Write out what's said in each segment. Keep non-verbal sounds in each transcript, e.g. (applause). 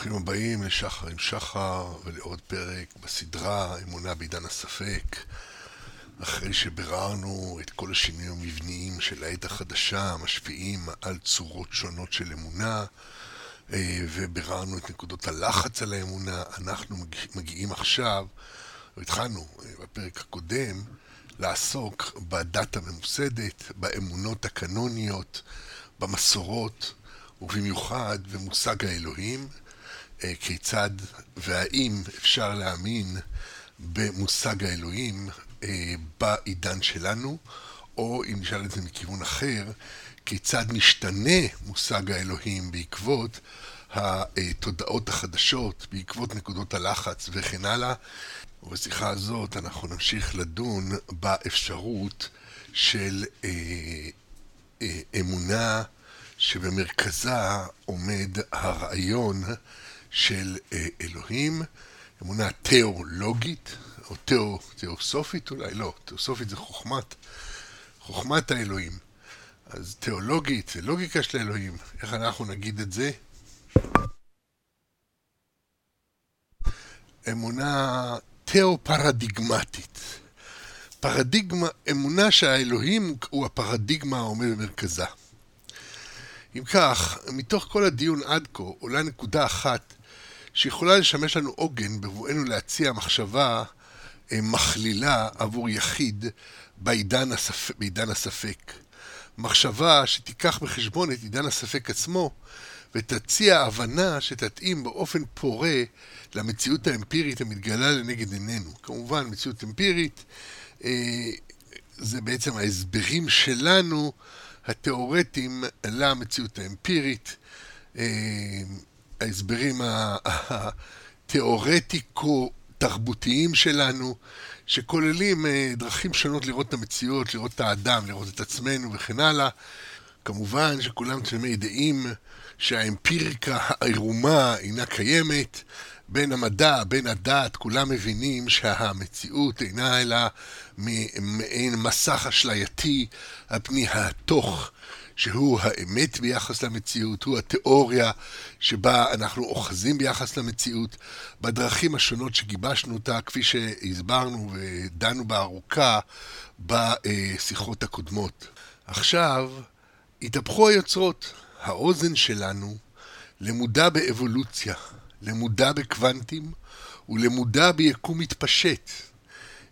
ברוכים הבאים לשחר עם שחר ולעוד פרק בסדרה אמונה בעידן הספק אחרי שביררנו את כל השינויים המבניים של העת החדשה המשפיעים על צורות שונות של אמונה אה, וביררנו את נקודות הלחץ על האמונה. אנחנו מגיעים עכשיו, התחלנו אה, בפרק הקודם לעסוק בדת הממוסדת, באמונות הקנוניות, במסורות ובמיוחד במושג האלוהים, כיצד והאם אפשר להאמין במושג האלוהים אה, בעידן שלנו, או אם נשאל את זה מכיוון אחר, כיצד משתנה מושג האלוהים בעקבות התודעות החדשות, בעקבות נקודות הלחץ וכן הלאה. ובשיחה הזאת אנחנו נמשיך לדון באפשרות של אה, אה, אמונה שבמרכזה עומד הרעיון של אה, אלוהים, אמונה תיאולוגית, או תיאו, תיאוסופית אולי, לא, תיאוסופית זה חוכמת, חוכמת האלוהים. אז תיאולוגית זה לוגיקה של האלוהים, איך אנחנו נגיד את זה? אמונה תיאו-פרדיגמטית. פרדיגמה, אמונה שהאלוהים הוא הפרדיגמה העומד במרכזה. אם כך, מתוך כל הדיון עד כה עולה נקודה אחת שיכולה לשמש לנו עוגן בבואנו להציע מחשבה אה, מכלילה עבור יחיד בעידן, הספ... בעידן הספק. מחשבה שתיקח בחשבון את עידן הספק עצמו ותציע הבנה שתתאים באופן פורה למציאות האמפירית המתגלה לנגד עינינו. כמובן, מציאות אמפירית אה, זה בעצם ההסברים שלנו התיאורטיים למציאות האמפירית, אה, ההסברים (laughs) התיאורטיקו-תרבותיים שלנו, שכוללים אה, דרכים שונות לראות את המציאות, לראות את האדם, לראות את עצמנו וכן הלאה. כמובן שכולם תמימי דעים שהאמפיריקה העירומה אינה קיימת, בין המדע, בין הדת, כולם מבינים שהמציאות אינה אלא מעין מסך אשלייתי על פני התוך, שהוא האמת ביחס למציאות, הוא התיאוריה שבה אנחנו אוחזים ביחס למציאות, בדרכים השונות שגיבשנו אותה, כפי שהסברנו ודנו בה ארוכה בשיחות הקודמות. עכשיו, התהפכו היוצרות. האוזן שלנו למודה באבולוציה. למודע בקוונטים ולמודע ביקום מתפשט.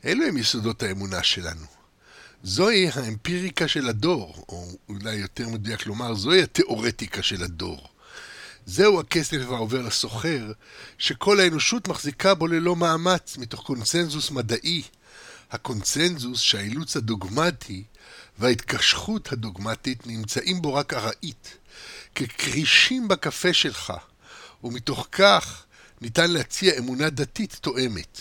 אלו הם יסודות האמונה שלנו. זוהי האמפיריקה של הדור, או אולי יותר מדויק לומר, זוהי התיאורטיקה של הדור. זהו הכסף העובר לסוחר, שכל האנושות מחזיקה בו ללא מאמץ, מתוך קונצנזוס מדעי. הקונצנזוס שהאילוץ הדוגמטי וההתקשחות הדוגמטית נמצאים בו רק ארעית, ככרישים בקפה שלך, ומתוך כך ניתן להציע אמונה דתית תואמת.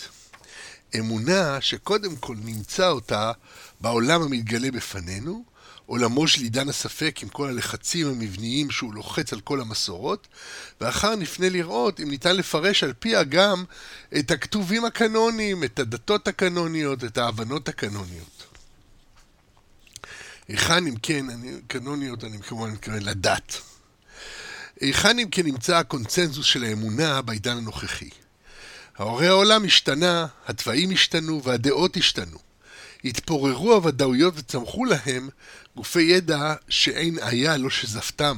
אמונה שקודם כל נמצא אותה בעולם המתגלה בפנינו, עולמו של עידן הספק עם כל הלחצים המבניים שהוא לוחץ על כל המסורות, ואחר נפנה לראות אם ניתן לפרש על פיה גם את הכתובים הקנוניים, את הדתות הקנוניות, את ההבנות הקנוניות. היכן אם כן, אני, קנוניות, אני כמובן מתכוון לדת. היכן אם כן נמצא הקונצנזוס של האמונה בעידן הנוכחי? ההורי העולם השתנה, התוואים השתנו והדעות השתנו. התפוררו הוודאויות וצמחו להם גופי ידע שאין היה לא שזפתם.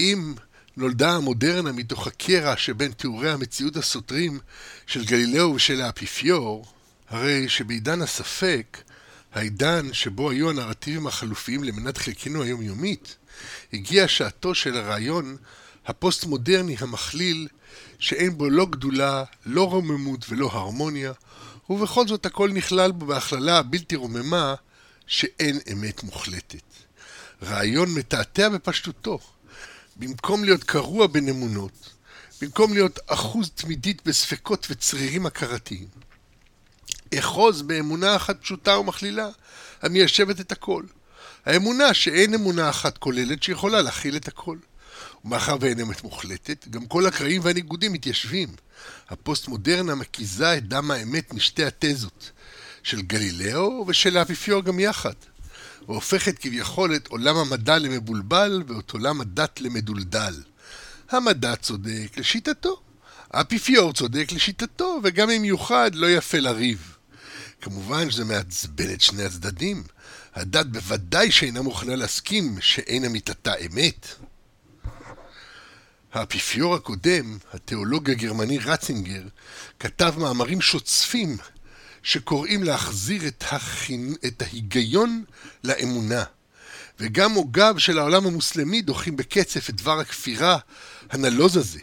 אם נולדה המודרנה מתוך הקרע שבין תיאורי המציאות הסותרים של גלילאו ושל האפיפיור, הרי שבעידן הספק, העידן שבו היו הנרטיבים החלופיים למנת חלקנו היומיומית, הגיעה שעתו של הרעיון הפוסט-מודרני המכליל, שאין בו לא גדולה, לא רוממות ולא הרמוניה, ובכל זאת הכל נכלל בו בהכללה הבלתי רוממה שאין אמת מוחלטת. רעיון מתעתע בפשטותו. במקום להיות קרוע בין אמונות, במקום להיות אחוז תמידית בספקות וצרירים הכרתיים. אחוז באמונה אחת פשוטה ומכלילה, המיישבת את הכל. האמונה שאין אמונה אחת כוללת שיכולה להכיל את הכל. ומאחר ואין אמת מוחלטת, גם כל הקרעים והניגודים מתיישבים. הפוסט-מודרנה מקיזה את דם האמת משתי התזות, של גלילאו ושל האפיפיור גם יחד, והופכת כביכול את עולם המדע למבולבל ואת עולם הדת למדולדל. המדע צודק לשיטתו, האפיפיור צודק לשיטתו, וגם אם יוחד לא יפה לריב. כמובן שזה מעצבן את שני הצדדים. הדת בוודאי שאינה מוכנה להסכים שאין אמיתתה אמת. האפיפיור הקודם, התיאולוג הגרמני רצינגר, כתב מאמרים שוצפים שקוראים להחזיר את, החינ... את ההיגיון לאמונה. וגם הוגיו של העולם המוסלמי דוחים בקצף את דבר הכפירה הנלוז הזה.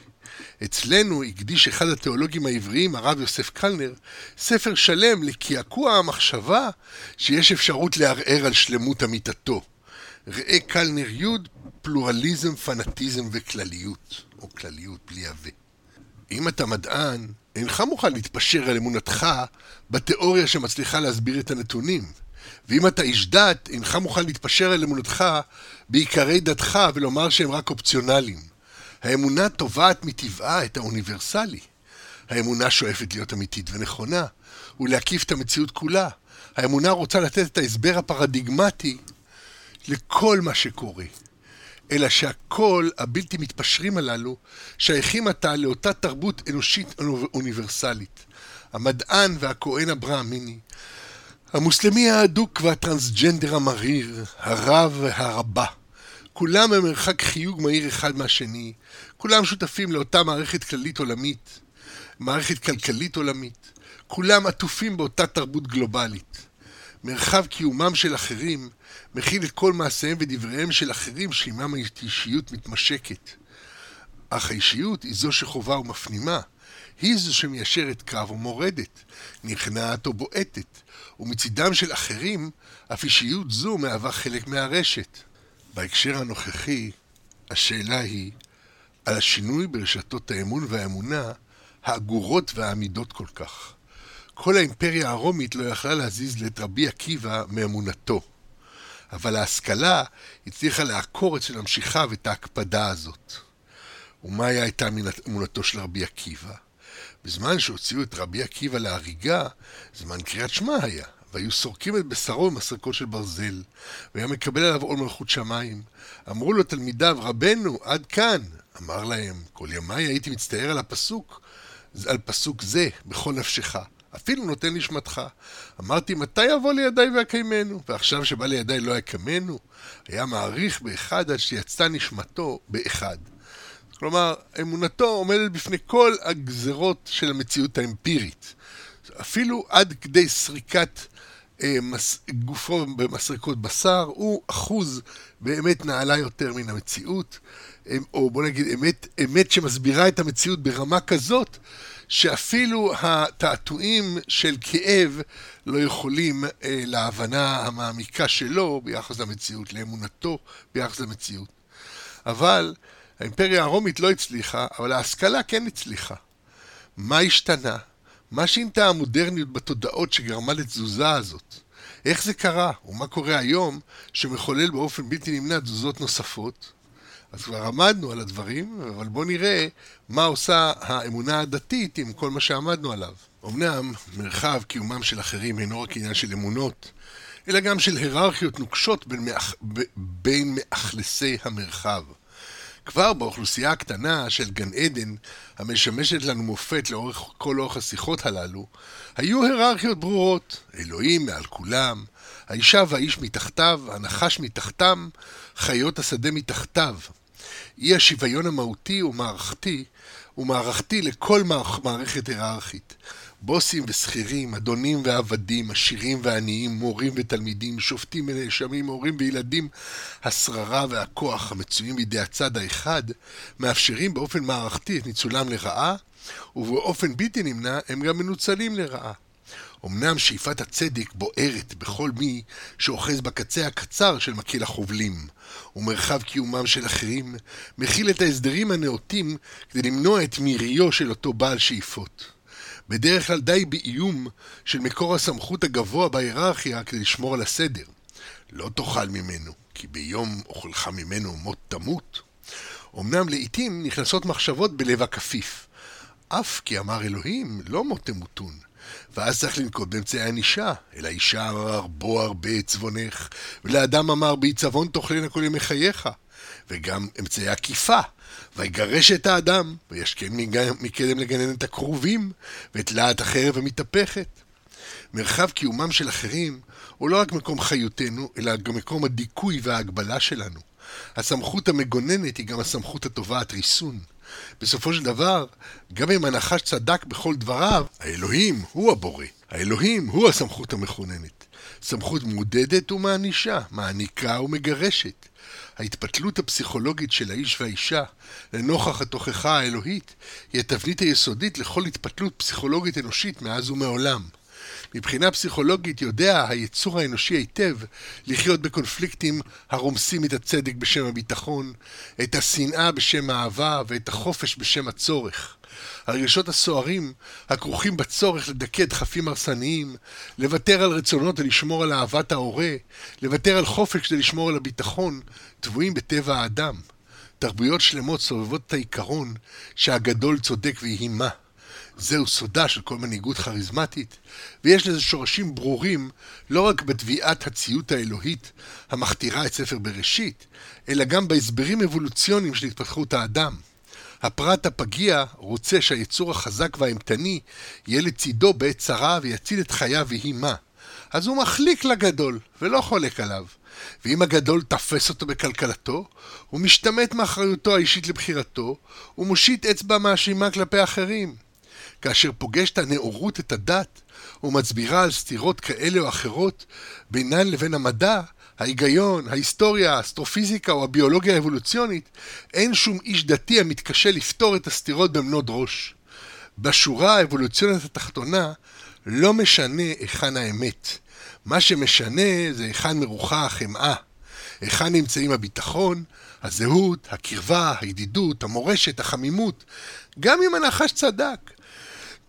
אצלנו הקדיש אחד התיאולוגים העבריים, הרב יוסף קלנר, ספר שלם לקעקוע המחשבה שיש אפשרות לערער על שלמות אמיתתו. ראה קלנר י' פלורליזם, פנאטיזם וכלליות, או כלליות בלי הווה. אם אתה מדען, אינך מוכן להתפשר על אמונתך בתיאוריה שמצליחה להסביר את הנתונים. ואם אתה איש דת, אינך מוכן להתפשר על אמונתך בעיקרי דתך ולומר שהם רק אופציונליים. האמונה תובעת מטבעה את האוניברסלי. האמונה שואפת להיות אמיתית ונכונה, ולהקיף את המציאות כולה. האמונה רוצה לתת את ההסבר הפרדיגמטי לכל מה שקורה. אלא שהכל הבלתי מתפשרים הללו שייכים עתה לאותה תרבות אנושית אוניברסלית. המדען והכהן הברהמיני, המוסלמי האדוק והטרנסג'נדר המריר, הרב והרבה. כולם במרחק חיוג מהיר אחד מהשני, כולם שותפים לאותה מערכת כללית עולמית, מערכת כלכלית עולמית, כולם עטופים באותה תרבות גלובלית. מרחב קיומם של אחרים מכיל את כל מעשיהם ודבריהם של אחרים שעימם האישיות מתמשקת. אך האישיות היא זו שחובה ומפנימה, היא זו שמיישרת קו ומורדת, נכנעת או בועטת, ומצידם של אחרים, אף אישיות זו מהווה חלק מהרשת. בהקשר הנוכחי, השאלה היא על השינוי ברשתות האמון והאמונה האגורות והעמידות כל כך. כל האימפריה הרומית לא יכלה להזיז את רבי עקיבא מאמונתו. אבל ההשכלה הצליחה לעקור אצל המשיכה ואת ההקפדה הזאת. ומהי הייתה אמונתו של רבי עקיבא? בזמן שהוציאו את רבי עקיבא להריגה, זמן קריאת שמע היה, והיו סורקים את בשרו במסרקות של ברזל, והיה מקבל עליו עול מלכות שמיים. אמרו לו תלמידיו, רבנו, עד כאן. אמר להם, כל ימיי הייתי מצטער על הפסוק, על פסוק זה, בכל נפשך. אפילו נותן נשמתך. אמרתי, מתי יבוא לידי ויקיימנו? ועכשיו שבא לידי לא יקמנו? היה מעריך באחד עד שיצאה נשמתו באחד. כלומר, אמונתו עומדת בפני כל הגזרות של המציאות האמפירית. אפילו עד כדי סריקת אה, מס, גופו במסרקות בשר, הוא אחוז באמת נעלה יותר מן המציאות, אה, או בוא נגיד אמת, אמת שמסבירה את המציאות ברמה כזאת, שאפילו התעתועים של כאב לא יכולים אה, להבנה המעמיקה שלו ביחס למציאות, לאמונתו ביחס למציאות. אבל האימפריה הרומית לא הצליחה, אבל ההשכלה כן הצליחה. מה השתנה? מה שינתה המודרניות בתודעות שגרמה לתזוזה הזאת? איך זה קרה? ומה קורה היום שמחולל באופן בלתי נמנע תזוזות נוספות? אז כבר עמדנו על הדברים, אבל בואו נראה מה עושה האמונה הדתית עם כל מה שעמדנו עליו. אמנם מרחב קיומם של אחרים אינו רק עניין של אמונות, אלא גם של היררכיות נוקשות בין, מאח... בין מאכלסי המרחב. כבר באוכלוסייה הקטנה של גן עדן, המשמשת לנו מופת לאורך כל אורך השיחות הללו, היו היררכיות ברורות, אלוהים מעל כולם, האישה והאיש מתחתיו, הנחש מתחתם, חיות השדה מתחתיו. אי השוויון המהותי ומערכתי, ומערכתי לכל מערכת היררכית. בוסים ושכירים, אדונים ועבדים, עשירים ועניים, מורים ותלמידים, שופטים ונאשמים, הורים וילדים, השררה והכוח המצויים בידי הצד האחד, מאפשרים באופן מערכתי את ניצולם לרעה, ובאופן בלתי נמנע הם גם מנוצלים לרעה. אמנם שאיפת הצדק בוערת בכל מי שאוחז בקצה הקצר של מקל החובלים, ומרחב קיומם של אחרים מכיל את ההסדרים הנאותים כדי למנוע את מיריו של אותו בעל שאיפות. בדרך כלל די באיום של מקור הסמכות הגבוה בהיררכיה כדי לשמור על הסדר. לא תאכל ממנו, כי ביום אוכלך ממנו מות תמות. אמנם לעתים נכנסות מחשבות בלב הכפיף. אף כי אמר אלוהים, לא מות תמותון. ואז צריך לנקוט באמצעי ענישה. אל האישה אמר בו הרבה עצבונך, ולאדם אמר בעיצבון תאכלנה כל ימי חייך. וגם אמצעי עקיפה. ויגרש את האדם, וישכן מקדם לגנן את הכרובים, ואת להט החרב המתהפכת. מרחב קיומם של אחרים הוא לא רק מקום חיותנו, אלא גם מקום הדיכוי וההגבלה שלנו. הסמכות המגוננת היא גם הסמכות התובעת ריסון. בסופו של דבר, גם אם הנחש צדק בכל דבריו, האלוהים הוא הבורא. האלוהים הוא הסמכות המכוננת. סמכות מודדת ומענישה, מעניקה ומגרשת. ההתפתלות הפסיכולוגית של האיש והאישה לנוכח התוכחה האלוהית היא התבנית היסודית לכל התפתלות פסיכולוגית אנושית מאז ומעולם. מבחינה פסיכולוגית יודע היצור האנושי היטב לחיות בקונפליקטים הרומסים את הצדק בשם הביטחון, את השנאה בשם האהבה ואת החופש בשם הצורך. הרגשות הסוערים הכרוכים בצורך לדכא דחפים הרסניים, לוותר על רצונות ולשמור על אהבת ההורה, לוותר על חופש כדי לשמור על הביטחון, טבועים בטבע האדם. תרבויות שלמות סובבות את העיקרון שהגדול צודק ויהי מה. זהו סודה של כל מנהיגות כריזמטית, ויש לזה שורשים ברורים לא רק בתביעת הציות האלוהית המכתירה את ספר בראשית, אלא גם בהסברים אבולוציוניים של התפתחות האדם. הפרט הפגיע רוצה שהיצור החזק והאימתני יהיה לצידו בעת צרה ויציל את חייו ויהי מה. אז הוא מחליק לגדול, ולא חולק עליו. ואם הגדול תפס אותו בקלקלתו, הוא משתמט מאחריותו האישית לבחירתו, ומושיט אצבע מאשימה כלפי אחרים. כאשר פוגשת הנאורות את הדת, ומצבירה על סתירות כאלה או אחרות בינן לבין המדע, ההיגיון, ההיסטוריה, האסטרופיזיקה או הביולוגיה האבולוציונית, אין שום איש דתי המתקשה לפתור את הסתירות במנות ראש. בשורה האבולוציונית התחתונה, לא משנה היכן האמת. מה שמשנה זה היכן מרוחה החמאה. היכן נמצאים הביטחון, הזהות, הקרבה, הידידות, המורשת, החמימות. גם אם הנחש צדק,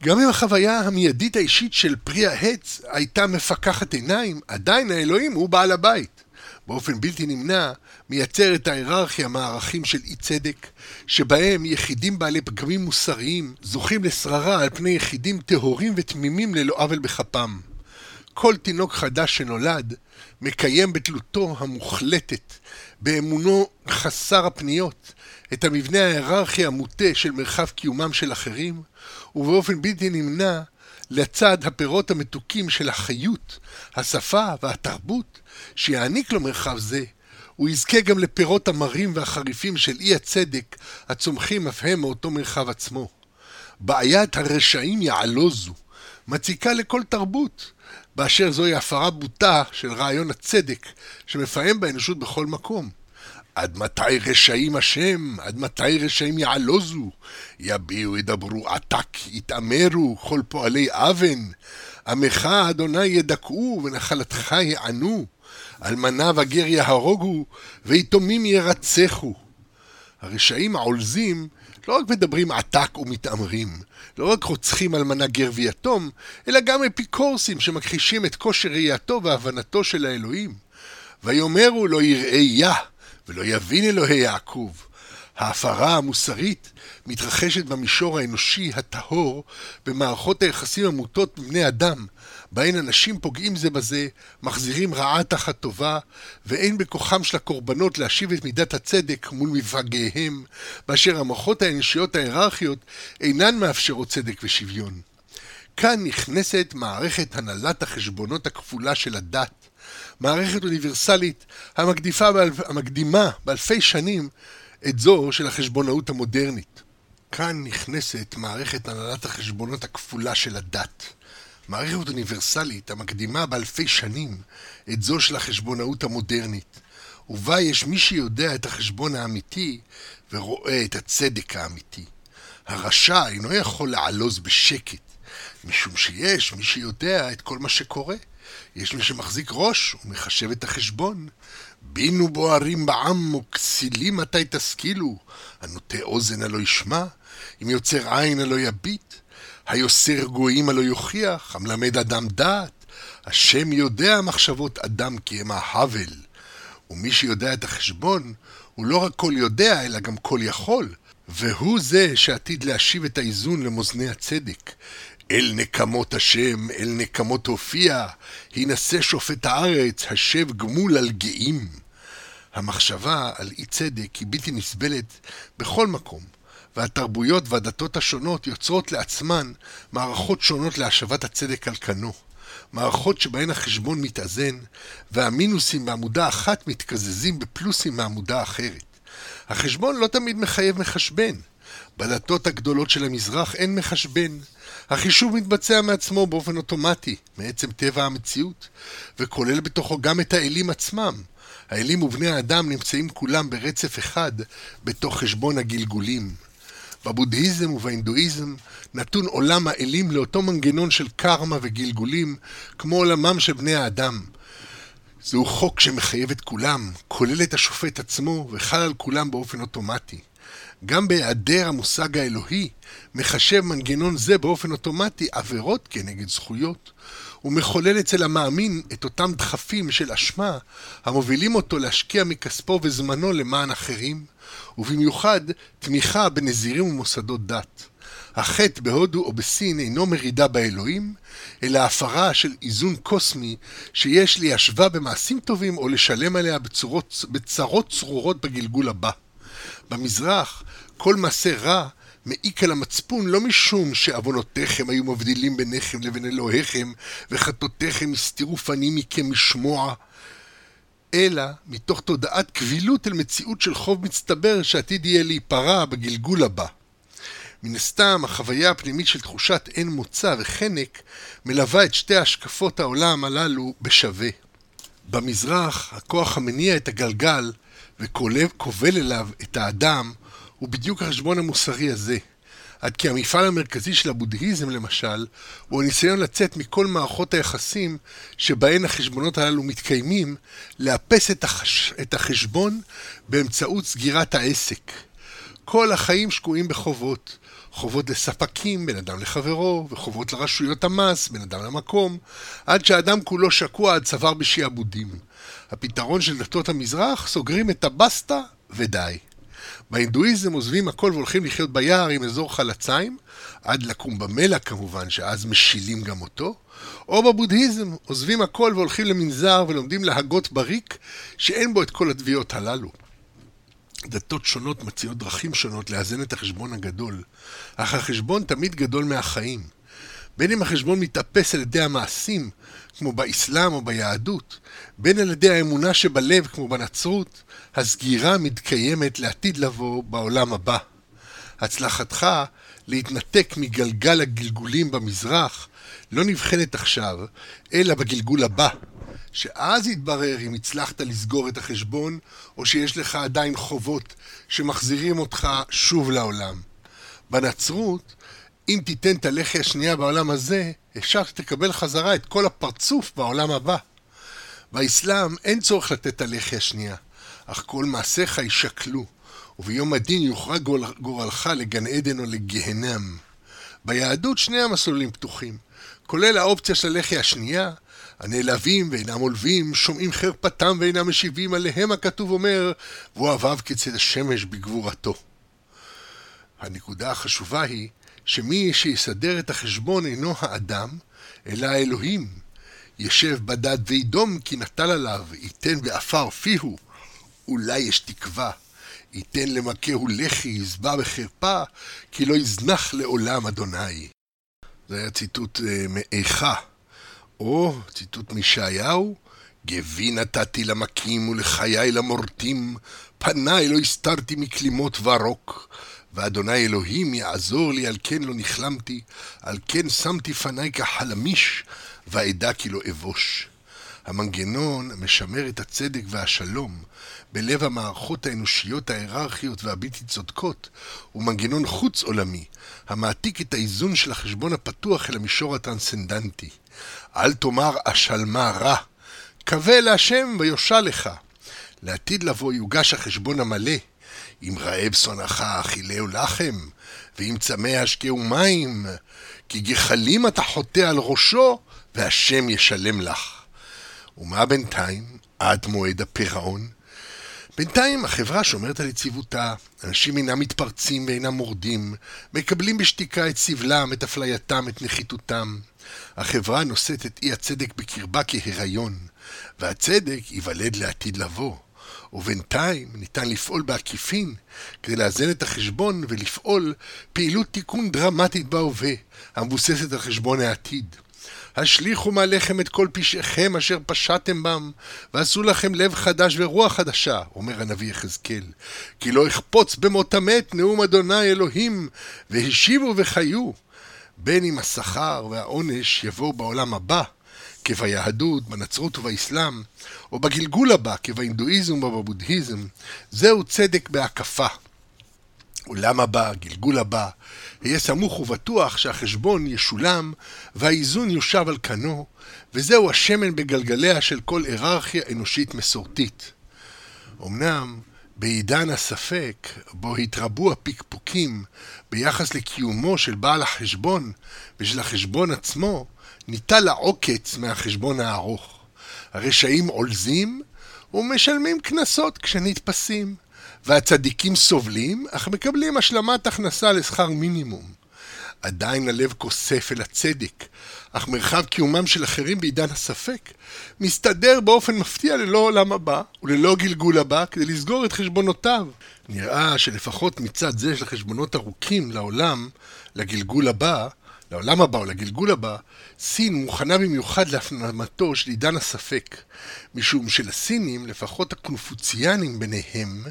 גם אם החוויה המיידית האישית של פרי העץ הייתה מפקחת עיניים, עדיין האלוהים הוא בעל הבית. באופן בלתי נמנע, מייצר את ההיררכיה מהערכים של אי צדק, שבהם יחידים בעלי פגמים מוסריים זוכים לשררה על פני יחידים טהורים ותמימים ללא עוול בכפם. כל תינוק חדש שנולד מקיים בתלותו המוחלטת, באמונו חסר הפניות, את המבנה ההיררכי המוטה של מרחב קיומם של אחרים, ובאופן בלתי נמנע לצד הפירות המתוקים של החיות, השפה והתרבות, שיעניק לו מרחב זה, הוא יזכה גם לפירות המרים והחריפים של אי הצדק, הצומחים אף הם מאותו מרחב עצמו. בעיית הרשעים יעלוזו, מציקה לכל תרבות, באשר זוהי הפרה בוטה של רעיון הצדק, שמפעם באנושות בכל מקום. עד מתי רשעים השם? עד מתי רשעים יעלוזו? יביעו, ידברו עתק, יתעמרו, כל פועלי אבן. עמך, אדוני, ידכאו, ונחלתך יענו. אלמנה וגר יהרוגו, ויתומים ירצחו. הרשעים העולזים לא רק מדברים עתק ומתעמרים, לא רק רוצחים אלמנה גר ויתום, אלא גם אפיקורסים שמכחישים את כושר ראייתו והבנתו של האלוהים. ויאמרו לא יראה יה, ולא יבין אלוהי יעקב. ההפרה המוסרית מתרחשת במישור האנושי הטהור במערכות היחסים המוטות בבני אדם, בהן אנשים פוגעים זה בזה, מחזירים רעה תחת טובה, ואין בכוחם של הקורבנות להשיב את מידת הצדק מול מפגעיהם, באשר המוחות האנושיות ההיררכיות אינן מאפשרות צדק ושוויון. כאן נכנסת מערכת הנהלת החשבונות הכפולה של הדת, מערכת אוניברסלית המקדיפה באלפ... המקדימה באלפי שנים את זו של החשבונאות המודרנית. כאן נכנסת מערכת הנהלת החשבונות הכפולה של הדת. מערכת אוניברסלית המקדימה באלפי שנים את זו של החשבונאות המודרנית, ובה יש מי שיודע את החשבון האמיתי ורואה את הצדק האמיתי. הרשע אינו יכול לעלוז בשקט, משום שיש מי שיודע את כל מה שקורה. יש מי שמחזיק ראש ומחשב את החשבון. בינו בוערים בעם וכסילים מתי תשכילו, הנוטה אוזן הלא ישמע, אם יוצר עין הלא יביט, היוסר גויים הלא יוכיח, המלמד אדם דעת, השם יודע מחשבות אדם כי הם ההבל. ומי שיודע את החשבון, הוא לא רק כל יודע, אלא גם כל יכול. והוא זה שעתיד להשיב את האיזון למאזני הצדק. אל נקמות השם, אל נקמות הופיע, הנשא שופט הארץ, השב גמול על גאים. המחשבה על אי צדק היא בלתי נסבלת בכל מקום, והתרבויות והדתות השונות יוצרות לעצמן מערכות שונות להשבת הצדק על כנו. מערכות שבהן החשבון מתאזן, והמינוסים בעמודה אחת מתקזזים בפלוסים מעמודה אחרת. החשבון לא תמיד מחייב מחשבן. בדתות הגדולות של המזרח אין מחשבן. החישוב מתבצע מעצמו באופן אוטומטי, מעצם טבע המציאות, וכולל בתוכו גם את האלים עצמם. האלים ובני האדם נמצאים כולם ברצף אחד בתוך חשבון הגלגולים. בבודהיזם ובהינדואיזם נתון עולם האלים לאותו מנגנון של קרמה וגלגולים כמו עולמם של בני האדם. זהו חוק שמחייב את כולם, כולל את השופט עצמו וחל על כולם באופן אוטומטי. גם בהיעדר המושג האלוהי, מחשב מנגנון זה באופן אוטומטי עבירות כנגד זכויות, ומחולל אצל המאמין את אותם דחפים של אשמה המובילים אותו להשקיע מכספו וזמנו למען אחרים, ובמיוחד תמיכה בנזירים ומוסדות דת. החטא בהודו או בסין אינו מרידה באלוהים, אלא הפרה של איזון קוסמי שיש ליישבה במעשים טובים או לשלם עליה בצורות, בצרות צרורות בגלגול הבא. במזרח, כל מעשה רע מעיק על המצפון לא משום שעוונותיכם היו מבדילים ביניכם לבין אלוהיכם, וחטאותיכם הסתירו פנים מכם משמוע, אלא מתוך תודעת קבילות אל מציאות של חוב מצטבר שעתיד יהיה להיפרע בגלגול הבא. מן הסתם, החוויה הפנימית של תחושת אין מוצא וחנק מלווה את שתי השקפות העולם הללו בשווה. במזרח, הכוח המניע את הגלגל וכובל אליו את האדם הוא בדיוק החשבון המוסרי הזה. עד כי המפעל המרכזי של הבודהיזם, למשל, הוא הניסיון לצאת מכל מערכות היחסים שבהן החשבונות הללו מתקיימים, לאפס את, החש... את החשבון באמצעות סגירת העסק. כל החיים שקועים בחובות. חובות לספקים, בין אדם לחברו, וחובות לרשויות המס, בין אדם למקום, עד שהאדם כולו שקוע עד צוואר בשעבודים. הפתרון של דתות המזרח, סוגרים את הבסטה ודי. בהינדואיזם עוזבים הכל והולכים לחיות ביער עם אזור חלציים, עד לקום במלע כמובן, שאז משילים גם אותו, או בבודהיזם עוזבים הכל והולכים למנזר ולומדים להגות בריק, שאין בו את כל התביעות הללו. דתות שונות מציעות דרכים שונות לאזן את החשבון הגדול, אך החשבון תמיד גדול מהחיים. בין אם החשבון מתאפס על ידי המעשים, כמו באסלאם או ביהדות, בין על ידי האמונה שבלב, כמו בנצרות, הסגירה מתקיימת לעתיד לבוא בעולם הבא. הצלחתך להתנתק מגלגל הגלגולים במזרח לא נבחנת עכשיו, אלא בגלגול הבא, שאז יתברר אם הצלחת לסגור את החשבון, או שיש לך עדיין חובות שמחזירים אותך שוב לעולם. בנצרות, אם תיתן את הלחי השנייה בעולם הזה, אפשר שתקבל חזרה את כל הפרצוף בעולם הבא. באסלאם אין צורך לתת את הלחי השנייה, אך כל מעשיך יישקלו, וביום הדין יוכרע גורלך לגן עדן או לגיהנם. ביהדות שני המסלולים פתוחים, כולל האופציה של הלחי השנייה, הנעלבים ואינם עולבים, שומעים חרפתם ואינם משיבים, עליהם הכתוב אומר, ואוהביו כצד השמש בגבורתו. הנקודה החשובה היא שמי שיסדר את החשבון אינו האדם, אלא האלוהים. ישב בדד וידום כי נטל עליו, ייתן בעפר פיהו, אולי יש תקווה. ייתן למכהו לחי, יזבע בחרפה, כי לא יזנח לעולם אדוני. זה היה ציטוט uh, מאיכה. או ציטוט מישעיהו, גבי נתתי למכים ולחיי למורטים, פניי לא הסתרתי מכלימות ורוק. ואדוני אלוהים יעזור לי, על כן לא נכלמתי, על כן שמתי פניי כחלמיש, ואדע כי לא אבוש. המנגנון המשמר את הצדק והשלום בלב המערכות האנושיות ההיררכיות והבלתי צודקות הוא מנגנון חוץ עולמי, המעתיק את האיזון של החשבון הפתוח אל המישור הטרנסצנדנטי. אל תאמר אשלמה רע, קווה להשם ויושע לך. לעתיד לבוא יוגש החשבון המלא, אם רעב שונאך אכילהו לחם, ואם צמא השקהו מים, כי גחלים אתה חוטא על ראשו, והשם ישלם לך. ומה בינתיים? עד מועד הפירעון? בינתיים החברה שומרת על יציבותה, אנשים אינם מתפרצים ואינם מורדים, מקבלים בשתיקה את סבלם, את אפלייתם, את נחיתותם. החברה נושאת את אי הצדק בקרבה כהיריון, והצדק ייוולד לעתיד לבוא. ובינתיים ניתן לפעול בעקיפין כדי לאזן את החשבון ולפעול פעילות תיקון דרמטית בהווה, המבוססת על חשבון העתיד. השליכו מעליכם את כל פשעיכם אשר פשעתם בם, ועשו לכם לב חדש ורוח חדשה, אומר הנביא יחזקאל. כי לא אכפוץ במות המת נאום אדוני אלוהים, והשיבו וחיו. בין אם השכר והעונש יבואו בעולם הבא, כביהדות, בנצרות ובאסלאם, או בגלגול הבא, כבהינדואיזם ובבודהיזם, זהו צדק בהקפה. עולם הבא, גלגול הבא, היה סמוך ובטוח שהחשבון ישולם והאיזון יושב על כנו, וזהו השמן בגלגליה של כל היררכיה אנושית מסורתית. אמנם, בעידן הספק, בו התרבו הפקפוקים ביחס לקיומו של בעל החשבון ושל החשבון עצמו, ניטל העוקץ מהחשבון הארוך. הרשעים עולזים ומשלמים קנסות כשנתפסים, והצדיקים סובלים, אך מקבלים השלמת הכנסה לשכר מינימום. עדיין הלב כוסף אל הצדק, אך מרחב קיומם של אחרים בעידן הספק מסתדר באופן מפתיע ללא עולם הבא וללא גלגול הבא כדי לסגור את חשבונותיו. נראה שלפחות מצד זה של חשבונות ארוכים לעולם, לגלגול הבא, לעולם הבא או לגלגול הבא, סין מוכנה במיוחד להפנמתו של עידן הספק, משום שלסינים, לפחות הקונפוציאנים ביניהם,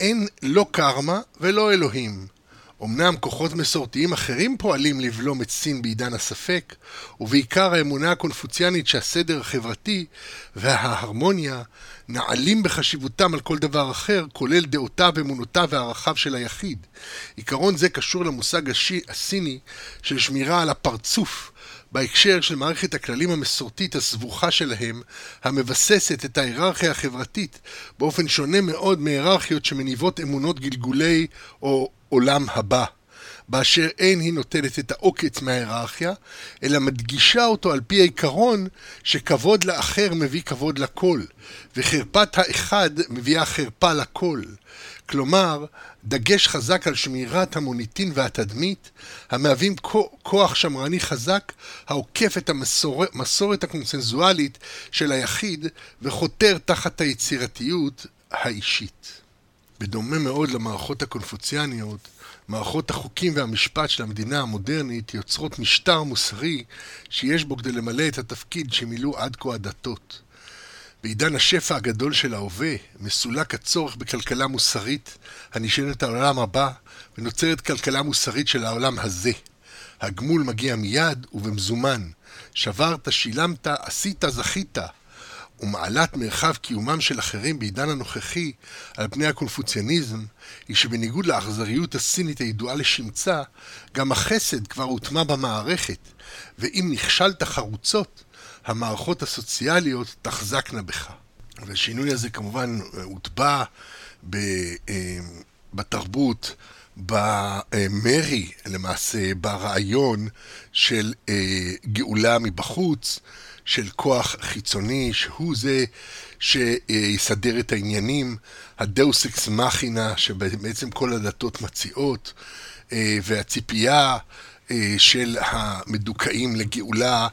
אין לא קרמה ולא אלוהים. אמנם כוחות מסורתיים אחרים פועלים לבלום את סין בעידן הספק, ובעיקר האמונה הקונפוציאנית שהסדר החברתי וההרמוניה נעלים בחשיבותם על כל דבר אחר, כולל דעותיו, אמונותיו וערכיו של היחיד. עיקרון זה קשור למושג הסיני של שמירה על הפרצוף, בהקשר של מערכת הכללים המסורתית הסבוכה שלהם, המבססת את ההיררכיה החברתית באופן שונה מאוד מהיררכיות שמניבות אמונות גלגולי או עולם הבא, באשר אין היא נוטלת את העוקץ מההיררכיה, אלא מדגישה אותו על פי העיקרון שכבוד לאחר מביא כבוד לכל, וחרפת האחד מביאה חרפה לכל. כלומר, דגש חזק על שמירת המוניטין והתדמית, המהווים כוח שמרני חזק העוקף את המסורת הקונסנזואלית של היחיד וחותר תחת היצירתיות האישית. בדומה מאוד למערכות הקונפוציאניות, מערכות החוקים והמשפט של המדינה המודרנית יוצרות משטר מוסרי שיש בו כדי למלא את התפקיד שמילאו עד כה הדתות. בעידן השפע הגדול של ההווה, מסולק הצורך בכלכלה מוסרית הנשענת על העולם הבא, ונוצרת כלכלה מוסרית של העולם הזה. הגמול מגיע מיד ובמזומן. שברת, שילמת, עשית, זכית. ומעלת מרחב קיומם של אחרים בעידן הנוכחי על פני הקונפוציאניזם, היא שבניגוד לאכזריות הסינית הידועה לשמצה, גם החסד כבר הוטמע במערכת, ואם נכשלת חרוצות, המערכות הסוציאליות תחזקנה בך. והשינוי הזה כמובן הוטבע אה, בתרבות, במרי, למעשה, ברעיון של אה, גאולה מבחוץ, של כוח חיצוני, שהוא זה שיסדר את העניינים, הדאוס אקס מכינה, שבעצם כל הדתות מציעות, אה, והציפייה אה, של המדוכאים לגאולה אה,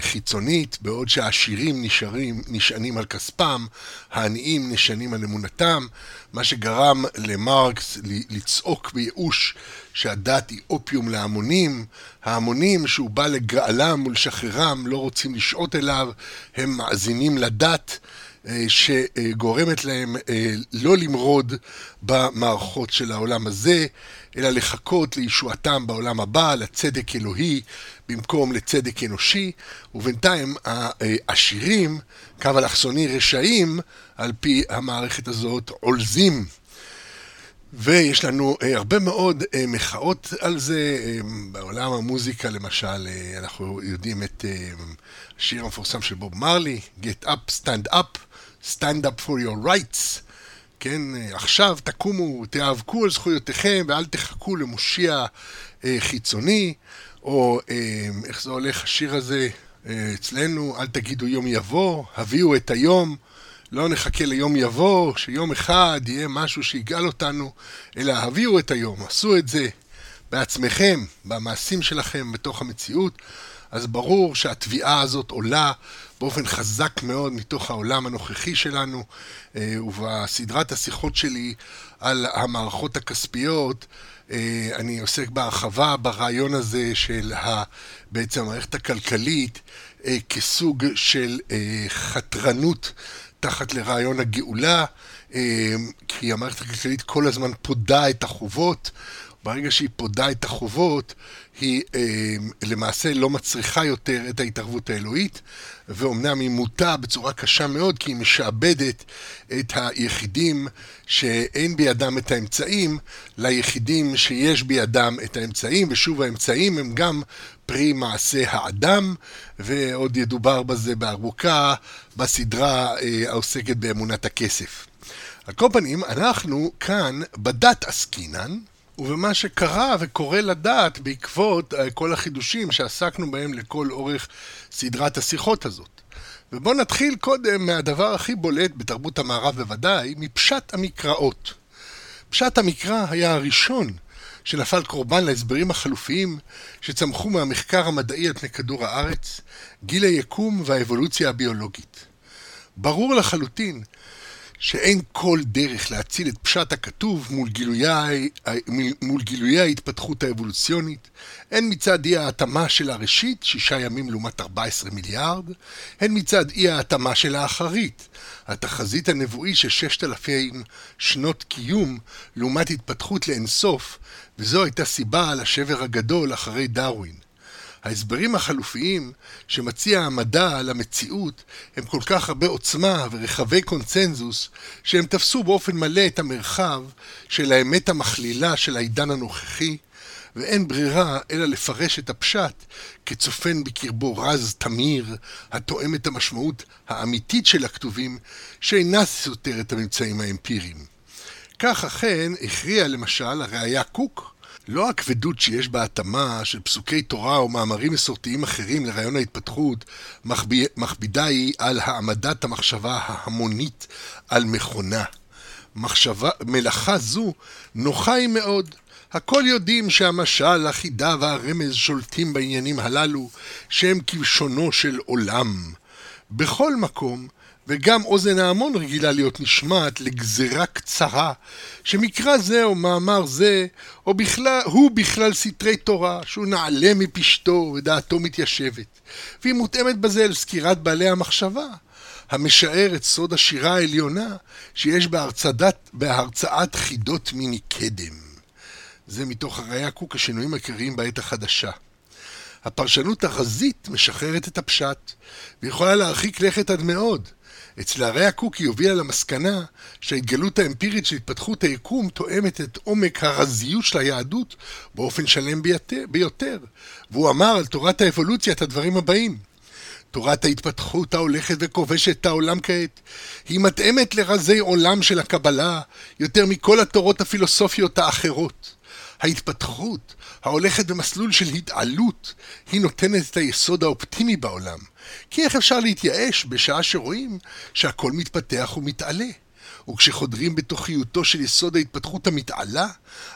חיצונית, בעוד שהעשירים נשארים, נשענים על כספם, העניים נשענים על אמונתם, מה שגרם למרקס לצעוק בייאוש שהדת היא אופיום להמונים, ההמונים שהוא בא לגאלם ולשחררם לא רוצים לשעות אליו, הם מאזינים לדת. אה, שגורמת להם לא למרוד במערכות של העולם הזה, אלא לחכות לישועתם בעולם הבא, לצדק אלוהי, במקום לצדק אנושי, ובינתיים העשירים, קו אלכסוני רשעים, על פי המערכת הזאת, עולזים. ויש לנו אה, הרבה מאוד אה, מחאות על זה, אה, בעולם המוזיקה למשל, אה, אנחנו יודעים את אה, המפורסם של בוב מרלי, Get up, stand up, stand up for your rights. כן, עכשיו תקומו, תיאבקו על זכויותיכם ואל תחכו למושיע אה, חיצוני, או אה, איך זה הולך השיר הזה אה, אצלנו, אל תגידו יום יבוא, הביאו את היום, לא נחכה ליום יבוא, שיום אחד יהיה משהו שיגאל אותנו, אלא הביאו את היום, עשו את זה בעצמכם, במעשים שלכם, בתוך המציאות. אז ברור שהתביעה הזאת עולה באופן חזק מאוד מתוך העולם הנוכחי שלנו, אה, ובסדרת השיחות שלי על המערכות הכספיות, אה, אני עוסק בהרחבה ברעיון הזה של בעצם המערכת הכלכלית אה, כסוג של חתרנות תחת לרעיון הגאולה, כי המערכת הכלכלית כל הזמן פודה את החובות. ברגע שהיא פודה את החובות, היא אה, למעשה לא מצריכה יותר את ההתערבות האלוהית, ואומנם היא מוטה בצורה קשה מאוד, כי היא משעבדת את היחידים שאין בידם את האמצעים, ליחידים שיש בידם את האמצעים, ושוב האמצעים הם גם פרי מעשה האדם, ועוד ידובר בזה בארוכה בסדרה אה, העוסקת באמונת הכסף. על כל פנים, אנחנו כאן בדת עסקינן, ובמה שקרה וקורה לדעת בעקבות אה, כל החידושים שעסקנו בהם לכל אורך סדרת השיחות הזאת. ובואו נתחיל קודם מהדבר הכי בולט בתרבות המערב בוודאי, מפשט המקראות. פשט המקרא היה הראשון שנפל קורבן להסברים החלופיים שצמחו מהמחקר המדעי על פני כדור הארץ, גיל היקום והאבולוציה הביולוגית. ברור לחלוטין שאין כל דרך להציל את פשט הכתוב מול גילויי, מול גילויי ההתפתחות האבולוציונית, הן מצד אי ההתאמה של הראשית, שישה ימים לעומת 14 מיליארד, הן מצד אי ההתאמה של האחרית, התחזית הנבואי של ששת אלפים שנות קיום לעומת התפתחות לאינסוף, וזו הייתה סיבה לשבר הגדול אחרי דרווין. ההסברים החלופיים שמציע המדע על המציאות הם כל כך הרבה עוצמה ורחבי קונצנזוס שהם תפסו באופן מלא את המרחב של האמת המכלילה של העידן הנוכחי ואין ברירה אלא לפרש את הפשט כצופן בקרבו רז תמיר התואם את המשמעות האמיתית של הכתובים שאינה סותר את הממצאים האמפיריים. כך אכן הכריע למשל הראיה קוק לא הכבדות שיש בהתאמה של פסוקי תורה או מאמרים מסורתיים אחרים לרעיון ההתפתחות מכבידה היא על העמדת המחשבה ההמונית על מכונה. מחשבה, מלאכה זו נוחה היא מאוד. הכל יודעים שהמשל, החידה והרמז שולטים בעניינים הללו, שהם כבשונו של עולם. בכל מקום, וגם אוזן ההמון רגילה להיות נשמעת לגזרה קצרה, שמקרא זה או מאמר זה, או בכלל, הוא בכלל סתרי תורה, שהוא נעלה מפשתו ודעתו מתיישבת, והיא מותאמת בזה אל סקירת בעלי המחשבה, המשער את סוד השירה העליונה שיש בהרצדת, בהרצאת חידות מיני קדם. זה מתוך הראייה קוק השינויים העיקריים בעת החדשה. הפרשנות הרזית משחררת את הפשט, ויכולה להרחיק לכת עד מאוד, אצל הרי הקוקי הובילה למסקנה שההתגלות האמפירית של התפתחות היקום תואמת את עומק הרזיות של היהדות באופן שלם ביותר. והוא אמר על תורת האבולוציה את הדברים הבאים: תורת ההתפתחות ההולכת וכובשת את העולם כעת, היא מתאמת לרזי עולם של הקבלה יותר מכל התורות הפילוסופיות האחרות. ההתפתחות, ההולכת במסלול של התעלות, היא נותנת את היסוד האופטימי בעולם. כי איך אפשר להתייאש בשעה שרואים שהכל מתפתח ומתעלה? וכשחודרים בתוכיותו של יסוד ההתפתחות המתעלה,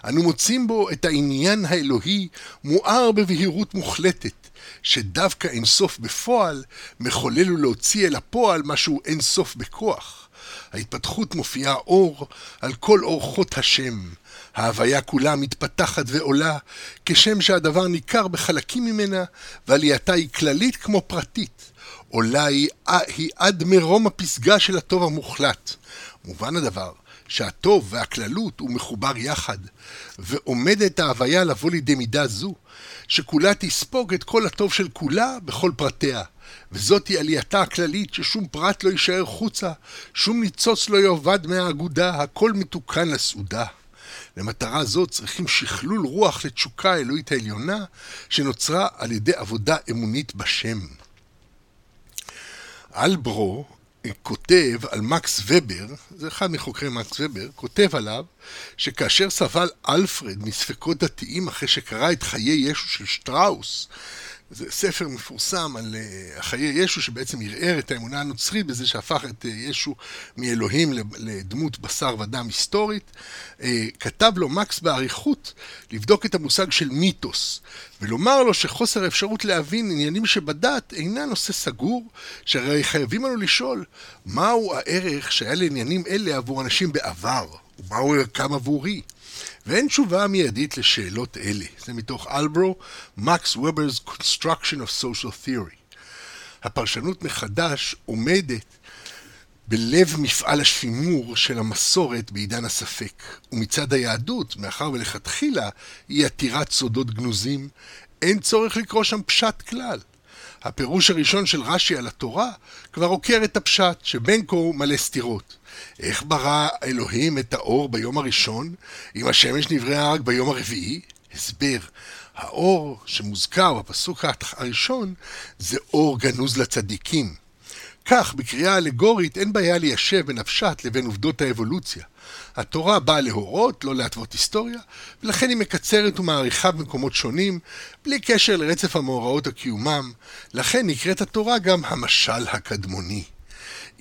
אנו מוצאים בו את העניין האלוהי מואר בבהירות מוחלטת, שדווקא אינסוף בפועל מחולל ולהוציא אל הפועל משהו אינסוף בכוח. ההתפתחות מופיעה אור על כל אורחות השם, ההוויה כולה מתפתחת ועולה, כשם שהדבר ניכר בחלקים ממנה, ועלייתה היא כללית כמו פרטית. עולה היא, היא עד מרום הפסגה של הטוב המוחלט. מובן הדבר שהטוב והכללות הוא מחובר יחד, ועומדת ההוויה לבוא לידי מידה זו, שכולה תספוג את כל הטוב של כולה בכל פרטיה. וזאת היא עלייתה הכללית ששום פרט לא יישאר חוצה, שום ניצוץ לא יאבד מהאגודה, הכל מתוקן לסעודה. למטרה זו צריכים שכלול רוח לתשוקה האלוהית העליונה, שנוצרה על ידי עבודה אמונית בשם. אלברו כותב על מקס ובר, זה אחד מחוקרי מקס ובר, כותב עליו שכאשר סבל אלפרד מספקות דתיים אחרי שקרא את חיי ישו של שטראוס, זה ספר מפורסם על uh, חיי ישו שבעצם ערער את האמונה הנוצרית בזה שהפך את uh, ישו מאלוהים לדמות בשר ודם היסטורית. Uh, כתב לו מקס באריכות לבדוק את המושג של מיתוס ולומר לו שחוסר האפשרות להבין עניינים שבדת אינה נושא סגור, שהרי חייבים לנו לשאול מהו הערך שהיה לעניינים אלה עבור אנשים בעבר ומהו ערכם עבורי. ואין תשובה מיידית לשאלות אלה. זה מתוך אלברו, מקס ובר's Construction of Social Theory. הפרשנות מחדש עומדת בלב מפעל השימור של המסורת בעידן הספק. ומצד היהדות, מאחר ולכתחילה היא עתירת סודות גנוזים, אין צורך לקרוא שם פשט כלל. הפירוש הראשון של רש"י על התורה כבר עוקר את הפשט, שבין כה הוא מלא סתירות. איך ברא אלוהים את האור ביום הראשון, אם השמש נבראה רק ביום הרביעי? הסבר, האור שמוזכר בפסוק הראשון זה אור גנוז לצדיקים. כך, בקריאה אלגורית אין בעיה ליישב בין הפשט לבין עובדות האבולוציה. התורה באה להורות, לא להתוות היסטוריה, ולכן היא מקצרת ומעריכה במקומות שונים, בלי קשר לרצף המאורעות הקיומם, לכן נקראת התורה גם המשל הקדמוני.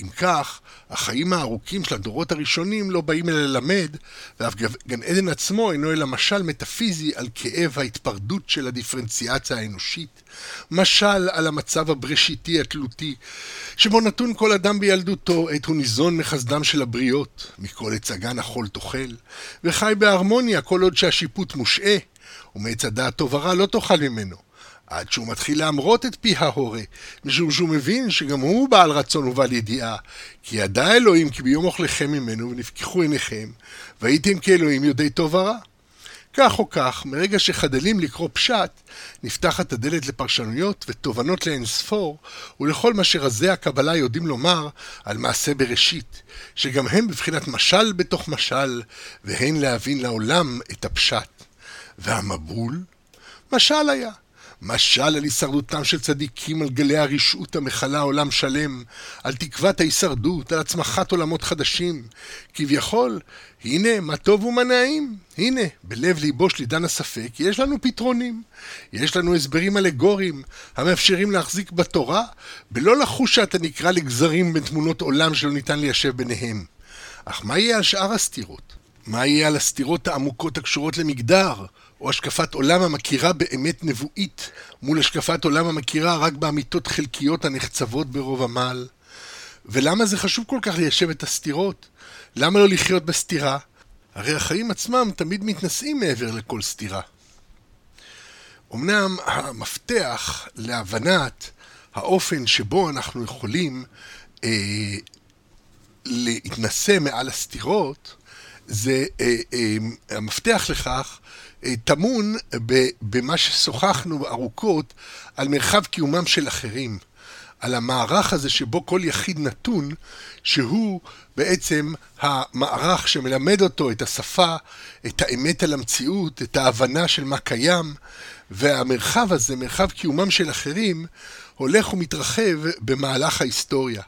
אם כך, החיים הארוכים של הדורות הראשונים לא באים אלא ללמד, ואף גן עדן עצמו אינו אלא משל מטאפיזי על כאב ההתפרדות של הדיפרנציאציה האנושית, משל על המצב הבראשיתי התלותי, שבו נתון כל אדם בילדותו עת הוא ניזון מחסדם של הבריות, מכל עץ הגן החול תאכל, וחי בהרמוניה כל עוד שהשיפוט מושעה, ומעץ הדעת טוב ורע לא תאכל ממנו. עד שהוא מתחיל להמרות את פי ההורה, משום שהוא מבין שגם הוא בעל רצון ובעל ידיעה, כי ידע אלוהים כי ביום אוכליכם ממנו ונפקחו עיניכם, והייתם כאלוהים יודעי טוב ורע. כך או כך, מרגע שחדלים לקרוא פשט, נפתחת הדלת לפרשנויות ותובנות לאין ספור, ולכל מה שרזי הקבלה יודעים לומר על מעשה בראשית, שגם הם בבחינת משל בתוך משל, והן להבין לעולם את הפשט. והמבול? משל היה. משל על הישרדותם של צדיקים על גלי הרשעות המכלה עולם שלם, על תקוות ההישרדות, על הצמחת עולמות חדשים. כביכול, הנה, מה טוב ומה נעים. הנה, בלב ליבו של עידן הספק, יש לנו פתרונים. יש לנו הסברים אלגוריים, המאפשרים להחזיק בתורה, בלא לחוש שאתה נקרא לגזרים בין תמונות עולם שלא ניתן ליישב ביניהם. אך מה יהיה על שאר הסתירות? מה יהיה על הסתירות העמוקות הקשורות למגדר, או השקפת עולם המכירה באמת נבואית, מול השקפת עולם המכירה רק באמיתות חלקיות הנחצבות ברוב המעל? ולמה זה חשוב כל כך ליישב את הסתירות? למה לא לחיות בסתירה? הרי החיים עצמם תמיד מתנשאים מעבר לכל סתירה. אמנם המפתח להבנת האופן שבו אנחנו יכולים אה, להתנשא מעל הסתירות, זה אה, אה, המפתח לכך אה, טמון במה ששוחחנו ארוכות על מרחב קיומם של אחרים, על המערך הזה שבו כל יחיד נתון, שהוא בעצם המערך שמלמד אותו את השפה, את האמת על המציאות, את ההבנה של מה קיים, והמרחב הזה, מרחב קיומם של אחרים, הולך ומתרחב במהלך ההיסטוריה.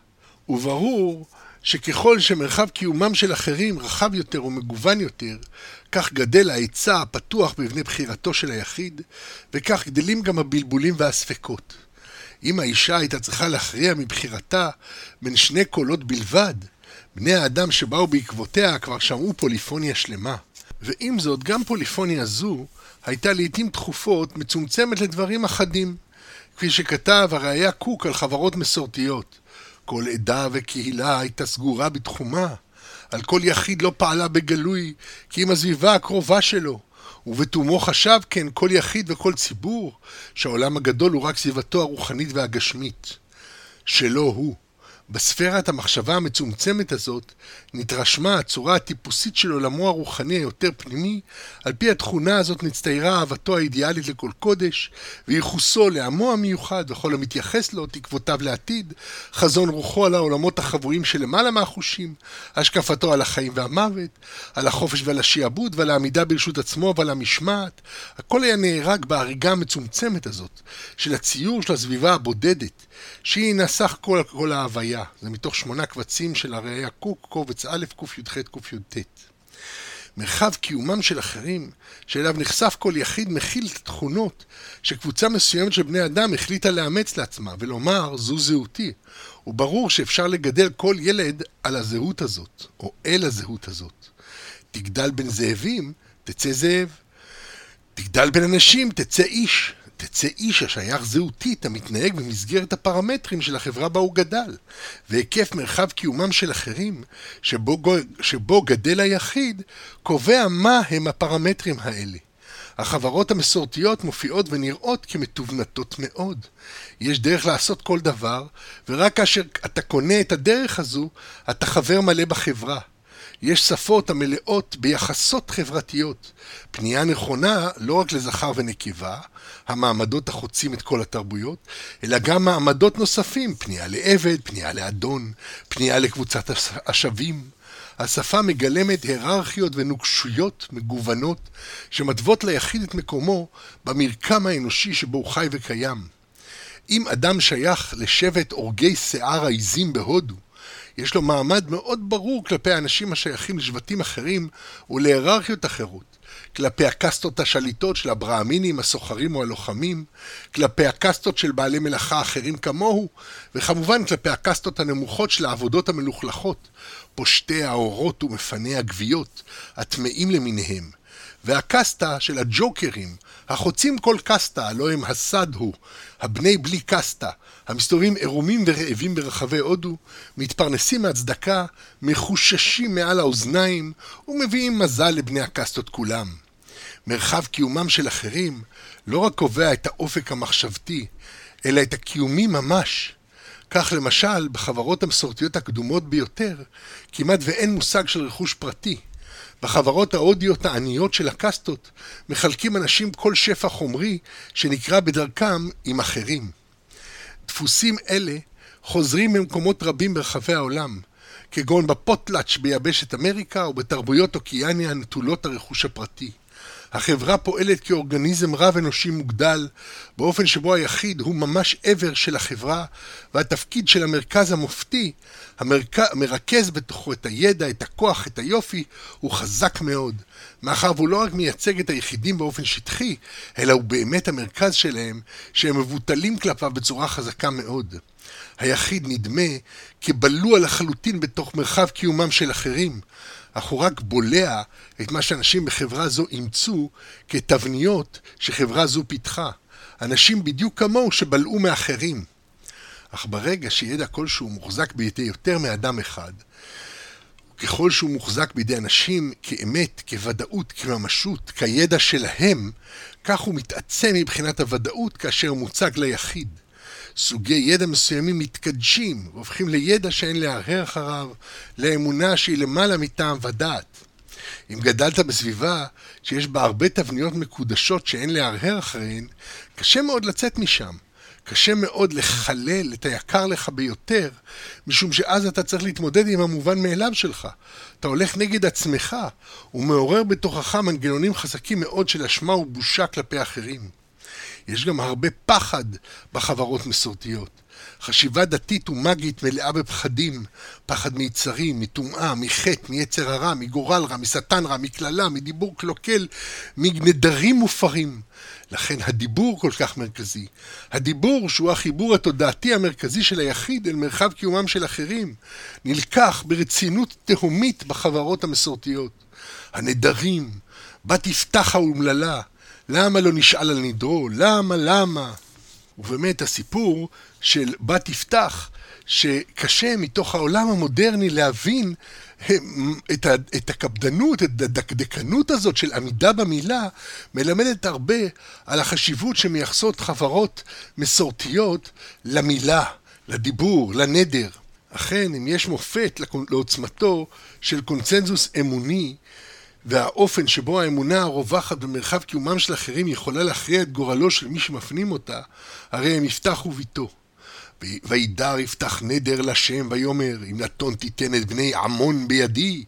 וברור שככל שמרחב קיומם של אחרים רחב יותר ומגוון יותר, כך גדל ההיצע הפתוח בבני בחירתו של היחיד, וכך גדלים גם הבלבולים והספקות. אם האישה הייתה צריכה להכריע מבחירתה בין שני קולות בלבד, בני האדם שבאו בעקבותיה כבר שמעו פוליפוניה שלמה. ועם זאת, גם פוליפוניה זו הייתה לעיתים תכופות מצומצמת לדברים אחדים, כפי שכתב הראייה קוק על חברות מסורתיות. כל עדה וקהילה הייתה סגורה בתחומה. על כל יחיד לא פעלה בגלוי, כי אם הסביבה הקרובה שלו. ובתומו חשב כן כל יחיד וכל ציבור, שהעולם הגדול הוא רק סביבתו הרוחנית והגשמית. שלא הוא. בספירת המחשבה המצומצמת הזאת נתרשמה הצורה הטיפוסית של עולמו הרוחני היותר פנימי, על פי התכונה הזאת נצטיירה אהבתו האידיאלית לכל קודש, וייחוסו לעמו המיוחד וכל המתייחס לו, תקוותיו לעתיד, חזון רוחו על העולמות החבויים שלמעלה מהחושים, השקפתו על החיים והמוות, על החופש ועל השעבוד ועל העמידה ברשות עצמו ועל המשמעת, הכל היה נהרג בהריגה המצומצמת הזאת, של הציור של הסביבה הבודדת, שהיא נסח כל, כל ההוויה. זה מתוך שמונה קבצים של הראייה קוק, קובץ א', קי"ח, קי"ט. מרחב קיומם של אחרים, שאליו נחשף כל יחיד, מכיל את התכונות שקבוצה מסוימת של בני אדם החליטה לאמץ לעצמה, ולומר, זו זהותי. וברור שאפשר לגדל כל ילד על הזהות הזאת, או אל הזהות הזאת. תגדל בין זאבים, תצא זאב. תגדל בין אנשים, תצא איש. תצא איש השייך זהותית המתנהג במסגרת הפרמטרים של החברה בה הוא גדל, והיקף מרחב קיומם של אחרים, שבו, שבו גדל היחיד, קובע מה הם הפרמטרים האלה. החברות המסורתיות מופיעות ונראות כמתובנתות מאוד. יש דרך לעשות כל דבר, ורק כאשר אתה קונה את הדרך הזו, אתה חבר מלא בחברה. יש שפות המלאות ביחסות חברתיות. פנייה נכונה לא רק לזכר ונקבה, המעמדות החוצים את כל התרבויות, אלא גם מעמדות נוספים, פנייה לעבד, פנייה לאדון, פנייה לקבוצת השווים. השפה מגלמת היררכיות ונוקשויות מגוונות, שמתוות ליחיד את מקומו במרקם האנושי שבו הוא חי וקיים. אם אדם שייך לשבט הורגי שיער העיזים בהודו, יש לו מעמד מאוד ברור כלפי האנשים השייכים לשבטים אחרים ולהיררכיות אחרות. כלפי הקסטות השליטות של הברהמינים, הסוחרים או הלוחמים, כלפי הקסטות של בעלי מלאכה אחרים כמוהו, וכמובן כלפי הקסטות הנמוכות של העבודות המלוכלכות, פושטי האורות ומפני הגוויות, הטמאים למיניהם. והקסטה של הג'וקרים, החוצים כל קסטה, הלא הם הסד הוא, הבני בלי קסטה, המסתובבים עירומים ורעבים ברחבי הודו, מתפרנסים מהצדקה, מחוששים מעל האוזניים, ומביאים מזל לבני הקסטות כולם. מרחב קיומם של אחרים לא רק קובע את האופק המחשבתי, אלא את הקיומי ממש. כך למשל, בחברות המסורתיות הקדומות ביותר, כמעט ואין מושג של רכוש פרטי. בחברות ההודיות העניות של הקסטות, מחלקים אנשים כל שפע חומרי שנקרא בדרכם עם אחרים. דפוסים אלה חוזרים במקומות רבים ברחבי העולם, כגון בפוטלאץ' ביבשת אמריקה ובתרבויות אוקיאניה נטולות הרכוש הפרטי. החברה פועלת כאורגניזם רב-אנושי מוגדל, באופן שבו היחיד הוא ממש עבר של החברה, והתפקיד של המרכז המופתי, המרכ... המרכז בתוכו את הידע, את הכוח, את היופי, הוא חזק מאוד. מאחר והוא לא רק מייצג את היחידים באופן שטחי, אלא הוא באמת המרכז שלהם, שהם מבוטלים כלפיו בצורה חזקה מאוד. היחיד נדמה כבלוע לחלוטין בתוך מרחב קיומם של אחרים, אך הוא רק בולע את מה שאנשים בחברה זו אימצו כתבניות שחברה זו פיתחה. אנשים בדיוק כמוהו שבלעו מאחרים. אך ברגע שידע כלשהו מוחזק בידי יותר מאדם אחד, ככל שהוא מוחזק בידי אנשים כאמת, כוודאות, כממשות, כידע שלהם, כך הוא מתעצם מבחינת הוודאות כאשר מוצג ליחיד. סוגי ידע מסוימים מתקדשים והופכים לידע שאין להרהר אחריו, לאמונה שהיא למעלה מטעם ודעת. אם גדלת בסביבה שיש בה הרבה תבניות מקודשות שאין להרהר אחריהן, קשה מאוד לצאת משם. קשה מאוד לחלל את היקר לך ביותר, משום שאז אתה צריך להתמודד עם המובן מאליו שלך. אתה הולך נגד עצמך, ומעורר בתוכך מנגנונים חזקים מאוד של אשמה ובושה כלפי אחרים. יש גם הרבה פחד בחברות מסורתיות. חשיבה דתית ומאגית מלאה בפחדים, פחד מיצרים, מטומאה, מחטא, מיצר הרע, מגורל רע, משטן רע, מקללה, מדיבור קלוקל, מנדרים מופרים. לכן הדיבור כל כך מרכזי. הדיבור, שהוא החיבור התודעתי המרכזי של היחיד אל מרחב קיומם של אחרים, נלקח ברצינות תהומית בחברות המסורתיות. הנדרים, בת יפתחה אומללה, למה לא נשאל על נדרו? למה, למה? ובאמת הסיפור של בת יפתח, שקשה מתוך העולם המודרני להבין את, ה, את הקפדנות, את הדקדקנות הזאת של עמידה במילה, מלמדת הרבה על החשיבות שמייחסות חברות מסורתיות למילה, לדיבור, לנדר. אכן, אם יש מופת לעוצמתו של קונצנזוס אמוני, והאופן שבו האמונה הרווחת במרחב קיומם של אחרים יכולה להכריע את גורלו של מי שמפנים אותה, הרי הם יפתח וביתו. וידר יפתח נדר לשם ויאמר אם נתון תיתן את בני עמון בידי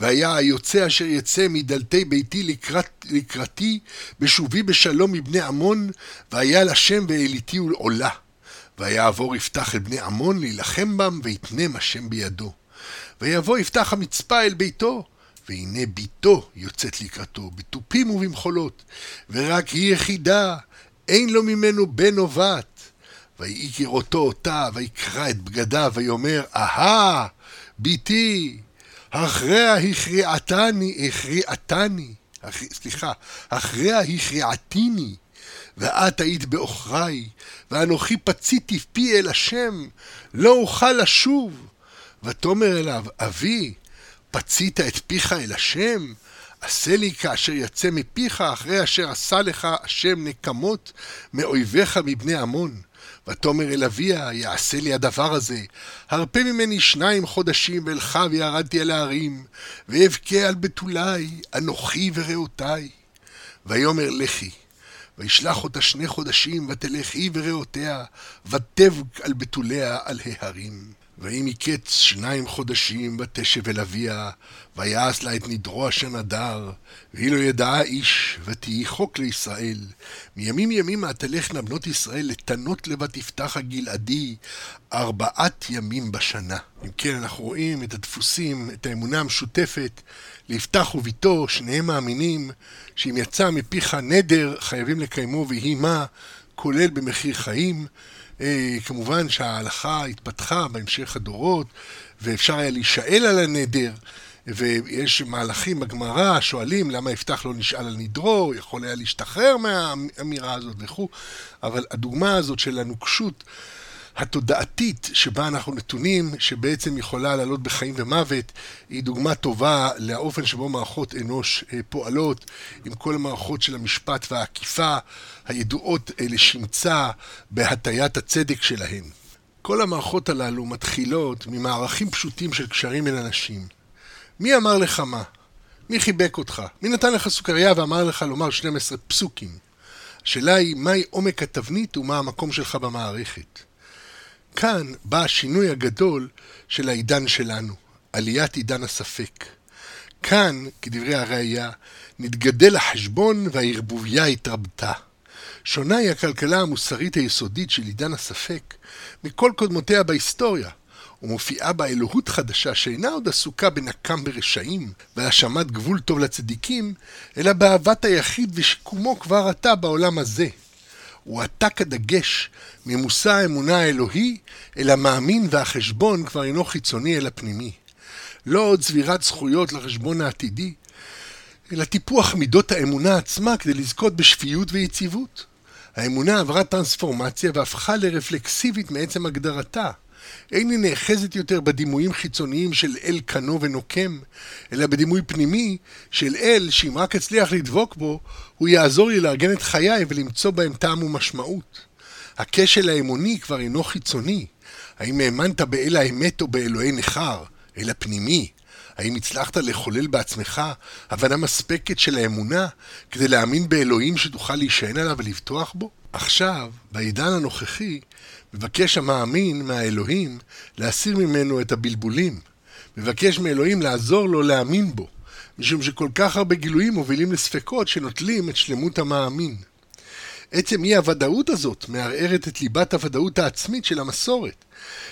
והיה היוצא אשר יצא מדלתי ביתי לקראת, לקראתי בשובי בשלום מבני עמון והיה לשם ואליתי עולה. ויעבור יפתח את בני עמון להילחם בם ויתנם השם בידו. ויבוא יפתח המצפה אל ביתו והנה בתו יוצאת לקראתו, בתופים ובמחולות, ורק היא יחידה, אין לו ממנו בן או בת. ויהי כראותו אותה, ויקרע את בגדיו, ויאמר, אהה, בתי, אחריה הכריעתני, הכריעתני, סליחה, אחריה הכריעתיני, ואת היית בעוכריי, ואנוכי פציתי פי אל השם, לא אוכל לשוב. ותאמר אליו, אבי, פצית את פיך אל השם? עשה לי כאשר יצא מפיך, אחרי אשר עשה לך השם נקמות מאויביך מבני עמון. ותאמר אל אביה, יעשה לי הדבר הזה, הרפה ממני שניים חודשים, ואלך וירדתי אל ההרים, ואבכה על בתולי, אנוכי ורעותי. ויאמר לכי, וישלח אותה שני חודשים, ותלך היא ורעותיה, ותבק על בתוליה על ההרים. ויהי מקץ שניים חודשים, ותשב אל אביה, ויעש לה את נדרו אשר נדר, והיא לא ידעה איש, ותהי חוק לישראל. מימים ימימה תלכנה בנות ישראל לתנות לבת יפתח הגלעדי, ארבעת ימים בשנה. אם כן, אנחנו רואים את הדפוסים, את האמונה המשותפת, ליפתח וביתו, שניהם מאמינים, שאם יצא מפיך נדר, חייבים לקיימו, ויהי מה, כולל במחיר חיים. אה, כמובן שההלכה התפתחה בהמשך הדורות, ואפשר היה להישאל על הנדר, ויש מהלכים בגמרא, שואלים למה יפתח לא נשאל על נדרו, יכול היה להשתחרר מהאמירה הזאת וכו', אבל הדוגמה הזאת של הנוקשות התודעתית שבה אנחנו נתונים, שבעצם יכולה לעלות בחיים ומוות, היא דוגמה טובה לאופן שבו מערכות אנוש אה, פועלות, עם כל המערכות של המשפט והעקיפה, הידועות אה, לשמצה בהטיית הצדק שלהן. כל המערכות הללו מתחילות ממערכים פשוטים של קשרים בין אנשים. מי אמר לך מה? מי חיבק אותך? מי נתן לך סוכריה ואמר לך לומר 12 פסוקים? השאלה היא, מהי עומק התבנית ומה המקום שלך במערכת? כאן בא השינוי הגדול של העידן שלנו, עליית עידן הספק. כאן, כדברי הראייה, נתגדל החשבון והערבוביה התרבתה. שונה היא הכלכלה המוסרית היסודית של עידן הספק מכל קודמותיה בהיסטוריה, ומופיעה בה אלוהות חדשה שאינה עוד עסוקה בנקם ברשעים והאשמת גבול טוב לצדיקים, אלא באהבת היחיד ושיקומו כבר עתה בעולם הזה. הועתק הדגש ממושא האמונה האלוהי אל המאמין והחשבון כבר אינו חיצוני אלא פנימי. לא עוד צבירת זכויות לחשבון העתידי, אלא טיפוח מידות האמונה עצמה כדי לזכות בשפיות ויציבות. האמונה עברה טרנספורמציה והפכה לרפלקסיבית מעצם הגדרתה. אין היא נאחזת יותר בדימויים חיצוניים של אל קנו ונוקם, אלא בדימוי פנימי של אל שאם רק אצליח לדבוק בו, הוא יעזור לי לארגן את חיי ולמצוא בהם טעם ומשמעות. הכשל האמוני כבר אינו חיצוני. האם האמנת באל האמת או באלוהי נכר? אל הפנימי. האם הצלחת לחולל בעצמך הבנה מספקת של האמונה כדי להאמין באלוהים שתוכל להישען עליו ולבטוח בו? עכשיו, בעידן הנוכחי, מבקש המאמין מהאלוהים להסיר ממנו את הבלבולים. מבקש מאלוהים לעזור לו להאמין בו, משום שכל כך הרבה גילויים מובילים לספקות שנוטלים את שלמות המאמין. עצם אי הוודאות הזאת מערערת את ליבת הוודאות העצמית של המסורת,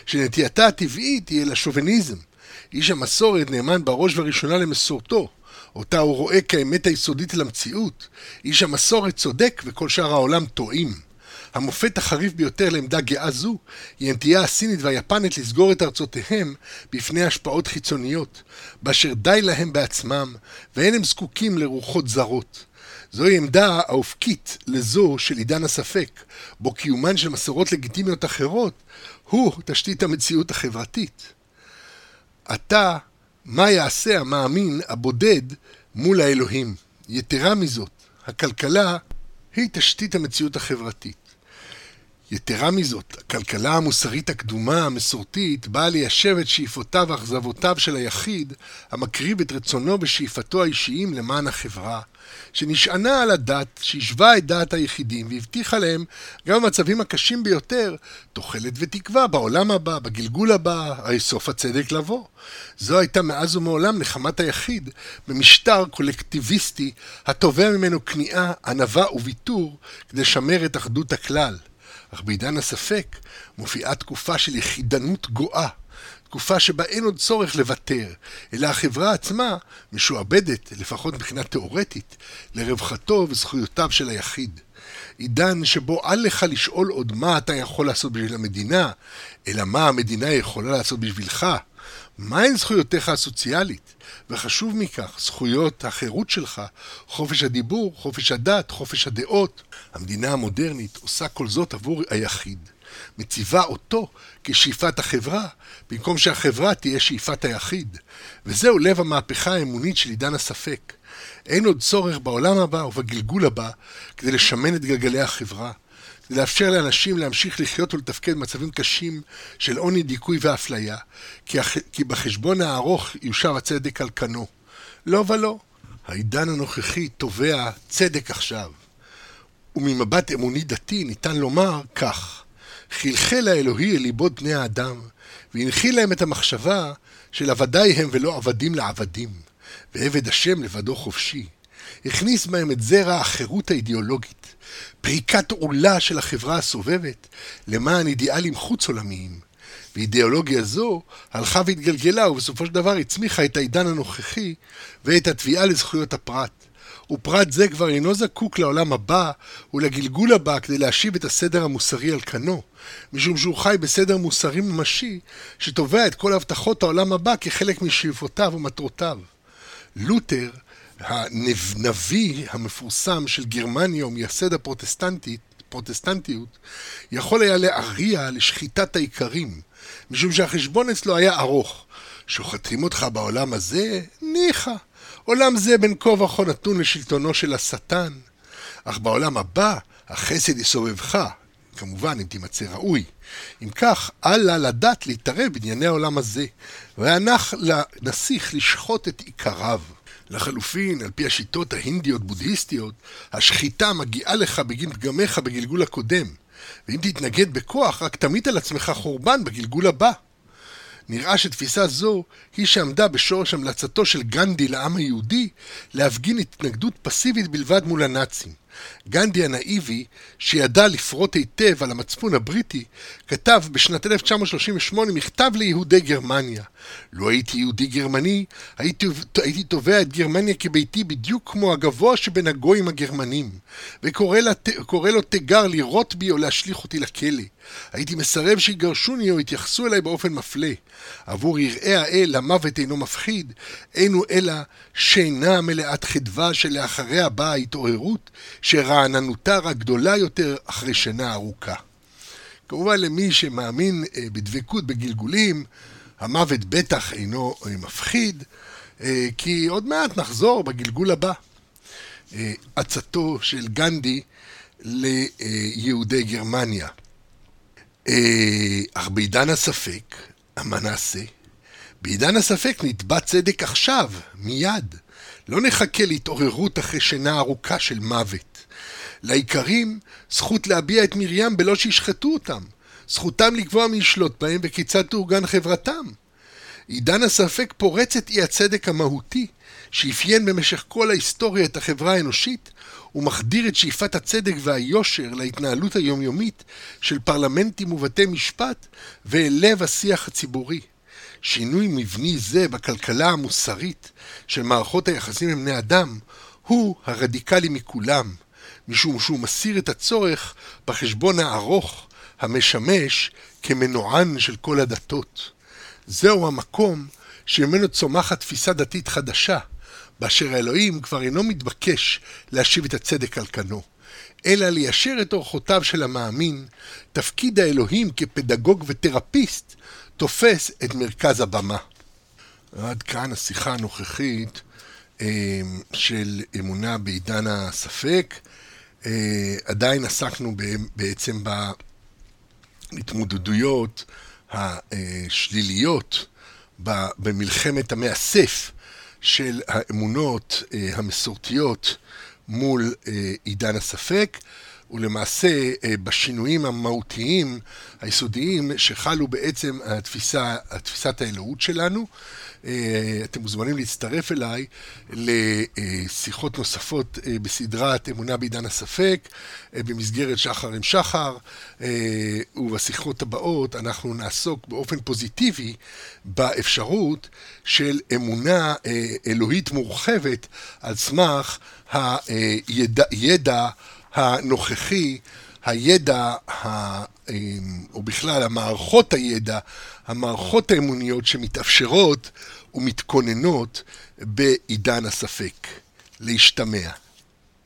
שנטייתה הטבעית היא אל השוביניזם. איש המסורת נאמן בראש ובראשונה למסורתו, אותה הוא רואה כאמת היסודית למציאות. איש המסורת צודק וכל שאר העולם טועים. המופת החריף ביותר לעמדה גאה זו היא הנטייה הסינית והיפנית לסגור את ארצותיהם בפני השפעות חיצוניות, באשר די להם בעצמם, ואין הם זקוקים לרוחות זרות. זוהי עמדה האופקית לזו של עידן הספק, בו קיומן של מסורות לגיטימיות אחרות הוא תשתית המציאות החברתית. עתה, מה יעשה המאמין הבודד מול האלוהים? יתרה מזאת, הכלכלה היא תשתית המציאות החברתית. יתרה מזאת, הכלכלה המוסרית הקדומה, המסורתית, באה ליישב את שאיפותיו ואכזבותיו של היחיד, המקריב את רצונו ושאיפתו האישיים למען החברה, שנשענה על הדת, שהשווה את דעת היחידים והבטיחה להם, גם במצבים הקשים ביותר, תוחלת ותקווה בעולם הבא, בגלגול הבא, הרי סוף הצדק לבוא. זו הייתה מאז ומעולם נחמת היחיד, במשטר קולקטיביסטי, התובע ממנו כניעה, ענווה וויתור, כדי לשמר את אחדות הכלל. אך בעידן הספק מופיעה תקופה של יחידנות גואה, תקופה שבה אין עוד צורך לוותר, אלא החברה עצמה משועבדת, לפחות מבחינה תאורטית, לרווחתו וזכויותיו של היחיד. עידן שבו אל לך לשאול עוד מה אתה יכול לעשות בשביל המדינה, אלא מה המדינה יכולה לעשות בשבילך. מהן זכויותיך הסוציאלית? וחשוב מכך, זכויות החירות שלך, חופש הדיבור, חופש הדת, חופש הדעות. המדינה המודרנית עושה כל זאת עבור היחיד. מציבה אותו כשאיפת החברה, במקום שהחברה תהיה שאיפת היחיד. וזהו לב המהפכה האמונית של עידן הספק. אין עוד צורך בעולם הבא ובגלגול הבא כדי לשמן את גלגלי החברה. כדי לאפשר לאנשים להמשיך לחיות ולתפקד במצבים קשים של עוני, דיכוי ואפליה, כי. כי בחשבון הארוך יושב הצדק על כנו. לא ולא, העידן הנוכחי תובע צדק עכשיו. וממבט אמוני דתי ניתן לומר כך: חלחל האלוהי אל ליבות בני האדם, והנחיל להם את המחשבה של עבדי הם ולא עבדים לעבדים, ועבד השם לבדו חופשי. הכניס בהם את זרע החירות האידיאולוגית, פריקת עולה של החברה הסובבת למען אידיאלים חוץ עולמיים. ואידיאולוגיה זו הלכה והתגלגלה ובסופו של דבר הצמיחה את העידן הנוכחי ואת התביעה לזכויות הפרט. ופרט זה כבר אינו זקוק לעולם הבא ולגלגול הבא כדי להשיב את הסדר המוסרי על כנו, משום שהוא חי בסדר מוסרי ממשי שתובע את כל הבטחות העולם הבא כחלק משאיפותיו ומטרותיו. לותר הנביא המפורסם של גרמניה ומייסד הפרוטסטנטיות יכול היה להריע לשחיטת האיכרים, משום שהחשבון אצלו היה ארוך. שוחטים אותך בעולם הזה? ניחא. עולם זה בין כה וכה נתון לשלטונו של השטן. אך בעולם הבא החסד יסובבך, כמובן אם תימצא ראוי. אם כך, אל לה לדעת להתערב בענייני העולם הזה, והנח לנסיך לשחוט את עיקריו. לחלופין, על פי השיטות ההינדיות-בודהיסטיות, השחיטה מגיעה לך בגין פגמיך בגלגול הקודם, ואם תתנגד בכוח, רק תמיט על עצמך חורבן בגלגול הבא. נראה שתפיסה זו היא שעמדה בשורש המלצתו של גנדי לעם היהודי להפגין התנגדות פסיבית בלבד מול הנאצים. גנדי הנאיבי, שידע לפרוט היטב על המצפון הבריטי, כתב בשנת 1938 מכתב ליהודי גרמניה. לו הייתי יהודי גרמני, הייתי, הייתי תובע את גרמניה כביתי בדיוק כמו הגבוה שבין הגויים הגרמנים, וקורא לו תיגר לירות בי או להשליך אותי לכלא. הייתי מסרב שיגרשוני או יתייחסו אליי באופן מפלה. עבור יראי האל המוות אינו מפחיד, אינו אלא שינה מלאת חדווה שלאחריה באה ההתעוררות, שרעננותה רק גדולה יותר אחרי שינה ארוכה. כמובן למי שמאמין אה, בדבקות בגלגולים, המוות בטח אינו אה, מפחיד, אה, כי עוד מעט נחזור בגלגול הבא. עצתו של גנדי ליהודי גרמניה. אך בעידן הספק, מה נעשה? בעידן הספק נתבע צדק עכשיו, מיד. לא נחכה להתעוררות אחרי שינה ארוכה של מוות. לאיכרים זכות להביע את מרים בלא שישחטו אותם. זכותם לקבוע מי ישלוט בהם וכיצד תאורגן חברתם. עידן הספק פורץ את אי הצדק המהותי שאפיין במשך כל ההיסטוריה את החברה האנושית ומחדיר את שאיפת הצדק והיושר להתנהלות היומיומית של פרלמנטים ובתי משפט ואל לב השיח הציבורי. שינוי מבני זה בכלכלה המוסרית של מערכות היחסים עם בני אדם הוא הרדיקלי מכולם, משום שהוא מסיר את הצורך בחשבון הארוך המשמש כמנוען של כל הדתות. זהו המקום שממנו צומחת תפיסה דתית חדשה, באשר האלוהים כבר אינו מתבקש להשיב את הצדק על כנו, אלא ליישר את אורחותיו של המאמין, תפקיד האלוהים כפדגוג ותרפיסט תופס את מרכז הבמה. עד כאן השיחה הנוכחית אה, של אמונה בעידן הספק. אה, עדיין עסקנו בעצם בהתמודדויות השליליות במלחמת המאסף של האמונות אה, המסורתיות מול עידן הספק. ולמעשה אה, בשינויים המהותיים, היסודיים, שחלו בעצם התפיסה, תפיסת האלוהות שלנו, אה, אתם מוזמנים להצטרף אליי לשיחות נוספות אה, בסדרת אמונה בעידן הספק, אה, במסגרת שחר עם שחר, ובשיחות הבאות אנחנו נעסוק באופן פוזיטיבי באפשרות של אמונה אלוהית מורחבת על סמך הידע הנוכחי הידע, ה, או בכלל המערכות הידע, המערכות האמוניות שמתאפשרות ומתכוננות בעידן הספק. להשתמע.